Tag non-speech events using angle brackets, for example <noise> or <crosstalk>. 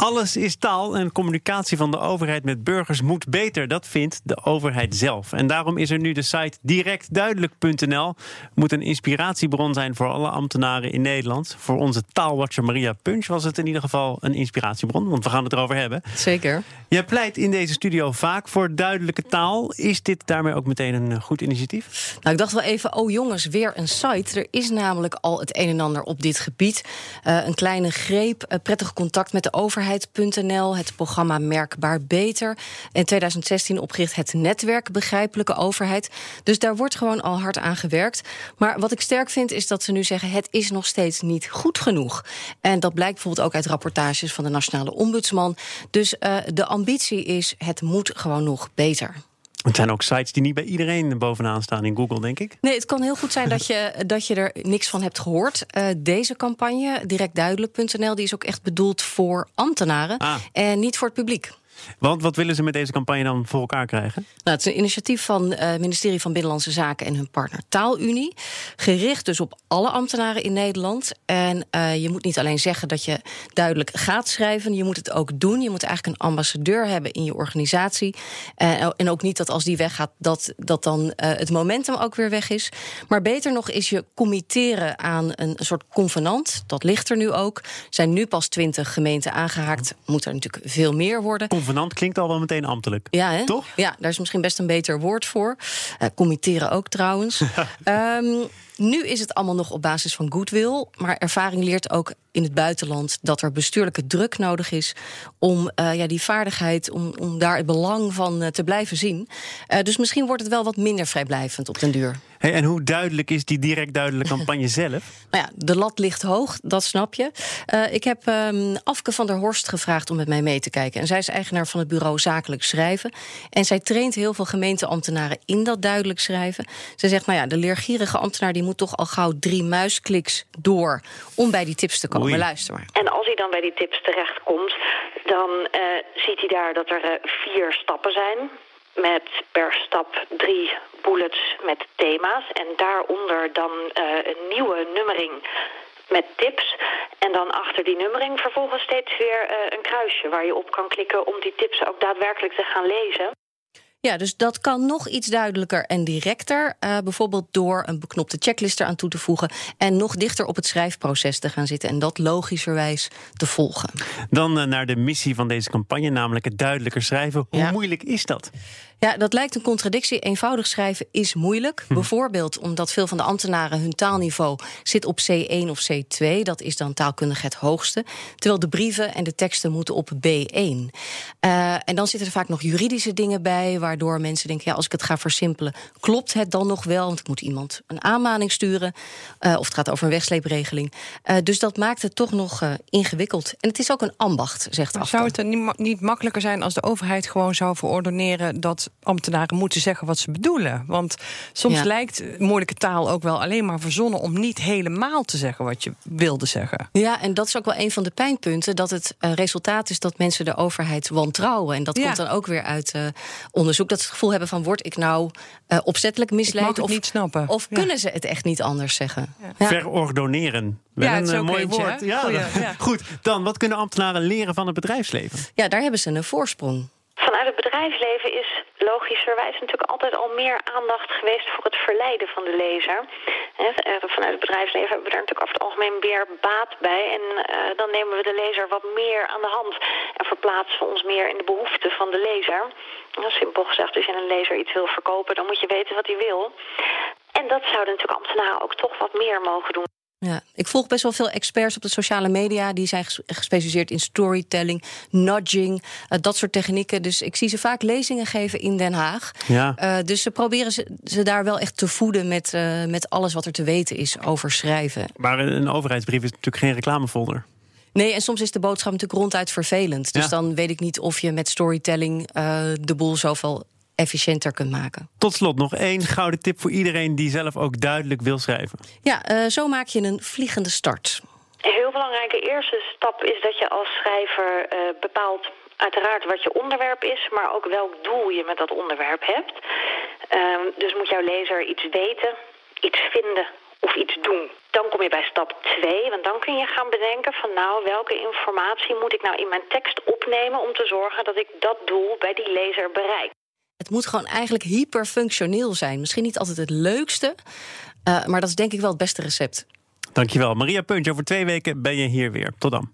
Alles is taal en communicatie van de overheid met burgers moet beter. Dat vindt de overheid zelf. En daarom is er nu de site directduidelijk.nl. Moet een inspiratiebron zijn voor alle ambtenaren in Nederland. Voor onze taalwatcher Maria Punch was het in ieder geval een inspiratiebron. Want we gaan het erover hebben. Zeker. Jij pleit in deze studio vaak voor duidelijke taal. Is dit daarmee ook meteen een goed initiatief? Nou, ik dacht wel even, oh jongens, weer een site. Er is namelijk al het een en ander op dit gebied. Uh, een kleine greep, uh, prettig contact met de overheid het programma Merkbaar Beter. In 2016 opgericht het netwerk Begrijpelijke Overheid. Dus daar wordt gewoon al hard aan gewerkt. Maar wat ik sterk vind is dat ze nu zeggen: het is nog steeds niet goed genoeg. En dat blijkt bijvoorbeeld ook uit rapportages van de Nationale Ombudsman. Dus uh, de ambitie is: het moet gewoon nog beter. Het zijn ook sites die niet bij iedereen bovenaan staan in Google, denk ik. Nee, het kan heel goed zijn dat je, dat je er niks van hebt gehoord. Uh, deze campagne, directduidelijk.nl, die is ook echt bedoeld voor ambtenaren ah. en niet voor het publiek. Want wat willen ze met deze campagne dan voor elkaar krijgen? Nou, het is een initiatief van het uh, ministerie van Binnenlandse Zaken en hun partner Taalunie. Gericht dus op alle ambtenaren in Nederland. En uh, je moet niet alleen zeggen dat je duidelijk gaat schrijven, je moet het ook doen. Je moet eigenlijk een ambassadeur hebben in je organisatie. Uh, en ook niet dat als die weggaat, dat, dat dan het momentum ook weer weg is. Maar beter nog is je committeren aan een, soort convenant. Dat ligt er nu ook. Er zijn nu pas twintig gemeenten aangehaakt. Moet er natuurlijk veel meer worden. Convenant klinkt al wel meteen ambtelijk. Ja, hè? toch? Ja, daar is misschien best een beter woord voor. Uh, committeren ook trouwens. um, <laughs> nu is het allemaal nog op basis van goodwill. Maar ervaring leert ook in het buitenland dat er bestuurlijke druk nodig is om uh, ja, die vaardigheid, om, om daar het belang van uh, te blijven zien. Uh, dus misschien wordt het wel wat minder vrijblijvend op den duur. Hey, en hoe duidelijk is die direct duidelijke <laughs> campagne zelf? Nou ja, de lat ligt hoog, dat snap je. Ik heb um, Afke van der Horst gevraagd om met mij mee te kijken. En zij is eigenaar van het bureau Zakelijk Schrijven. En zij traint heel veel gemeenteambtenaren in dat duidelijk schrijven. Ze zegt, nou ja, de leergierige ambtenaar die moet toch al gauw drie muiskliks door om bij die tips te komen. Oei. Luister maar. En als hij dan bij die tips terechtkomt, dan uh, ziet hij daar dat er uh, vier stappen zijn met per stap drie bullets met thema's. En daaronder dan uh, een nieuwe nummering met tips. En dan achter die nummering vervolgens steeds weer uh, een kruisje waar je op kan klikken om die tips ook daadwerkelijk te gaan lezen. Ja, dus dat kan nog iets duidelijker en directer. Uh, bijvoorbeeld door een beknopte checklist eraan toe te voegen. En nog dichter op het schrijfproces te gaan zitten. En dat logischerwijs te volgen. Dan uh, naar de missie van deze campagne, namelijk het duidelijker schrijven. Hoe ja. moeilijk is dat? Ja, dat lijkt een contradictie. Eenvoudig schrijven is moeilijk. Hm. Bijvoorbeeld omdat veel van de ambtenaren hun taalniveau zit op C1 of C2. Dat is dan taalkundig het hoogste. Terwijl de brieven en de teksten moeten op B1. Uh, en dan zitten er vaak nog juridische dingen bij, waardoor mensen denken: ja, als ik het ga versimpelen, klopt het dan nog wel? Want ik moet iemand een aanmaning sturen. Uh, of het gaat over een wegsleepregeling. Uh, dus dat maakt het toch nog ingewikkeld. En het is ook een ambacht, zegt maar Zou het dan niet, niet makkelijker zijn als de overheid gewoon zou verordoneren dat ambtenaren moeten zeggen wat ze bedoelen. Want soms ja. lijkt moeilijke taal ook wel alleen maar verzonnen om niet helemaal te zeggen wat je wilde zeggen. Ja, en dat is ook wel een van de pijnpunten: dat het uh, resultaat is dat mensen de overheid wantrouwen. En dat ja. komt dan ook weer uit uh, onderzoek. Dat ze het gevoel hebben van: word ik nou uh, opzettelijk misleid? of niet snappen. Of ja. kunnen ze het echt niet anders zeggen? Verordoneren. Wel ja, een mooi woord. Ja, Goeie, ja. Goed, dan wat kunnen ambtenaren leren van het bedrijfsleven? Ja, daar hebben ze een voorsprong. Vanuit het bedrijfsleven is logischerwijs natuurlijk altijd al meer aandacht geweest voor het verleiden van de lezer. Vanuit het bedrijfsleven hebben we daar natuurlijk over het algemeen meer baat bij. En uh, dan nemen we de lezer wat meer aan de hand en verplaatsen we ons meer in de behoeften van de lezer. Simpel gezegd, als je een lezer iets wil verkopen, dan moet je weten wat hij wil. En dat zouden natuurlijk ambtenaren ook toch wat meer mogen doen. Ja, ik volg best wel veel experts op de sociale media. Die zijn gespecialiseerd in storytelling, nudging, uh, dat soort technieken. Dus ik zie ze vaak lezingen geven in Den Haag. Ja. Uh, dus ze proberen ze, ze, daar wel echt te voeden met, uh, met alles wat er te weten is over schrijven. Maar een overheidsbrief is natuurlijk geen reclamefolder. Nee, en soms is de boodschap natuurlijk ronduit vervelend. Dus ja. dan weet ik niet of je met storytelling de boel zoveel efficiënter kunt maken. Tot slot nog één gouden tip voor iedereen die zelf ook duidelijk wil schrijven. Ja, uh, zo maak je een vliegende start. Een heel belangrijke eerste stap is dat je als schrijver uh, bepaalt uiteraard wat je onderwerp is, maar ook welk doel je met dat onderwerp hebt. Uh, dus moet jouw lezer iets weten, iets vinden of iets doen. Dan kom je bij stap 2, want dan kun je gaan bedenken van nou, welke informatie moet ik nou in mijn tekst opnemen om te zorgen dat ik dat doel bij die lezer bereik. Het moet gewoon eigenlijk hyperfunctioneel zijn. Misschien niet altijd het leukste, uh, maar dat is denk ik wel het beste recept. Dankjewel. Maria Puntje, over twee weken ben je hier weer. Tot dan.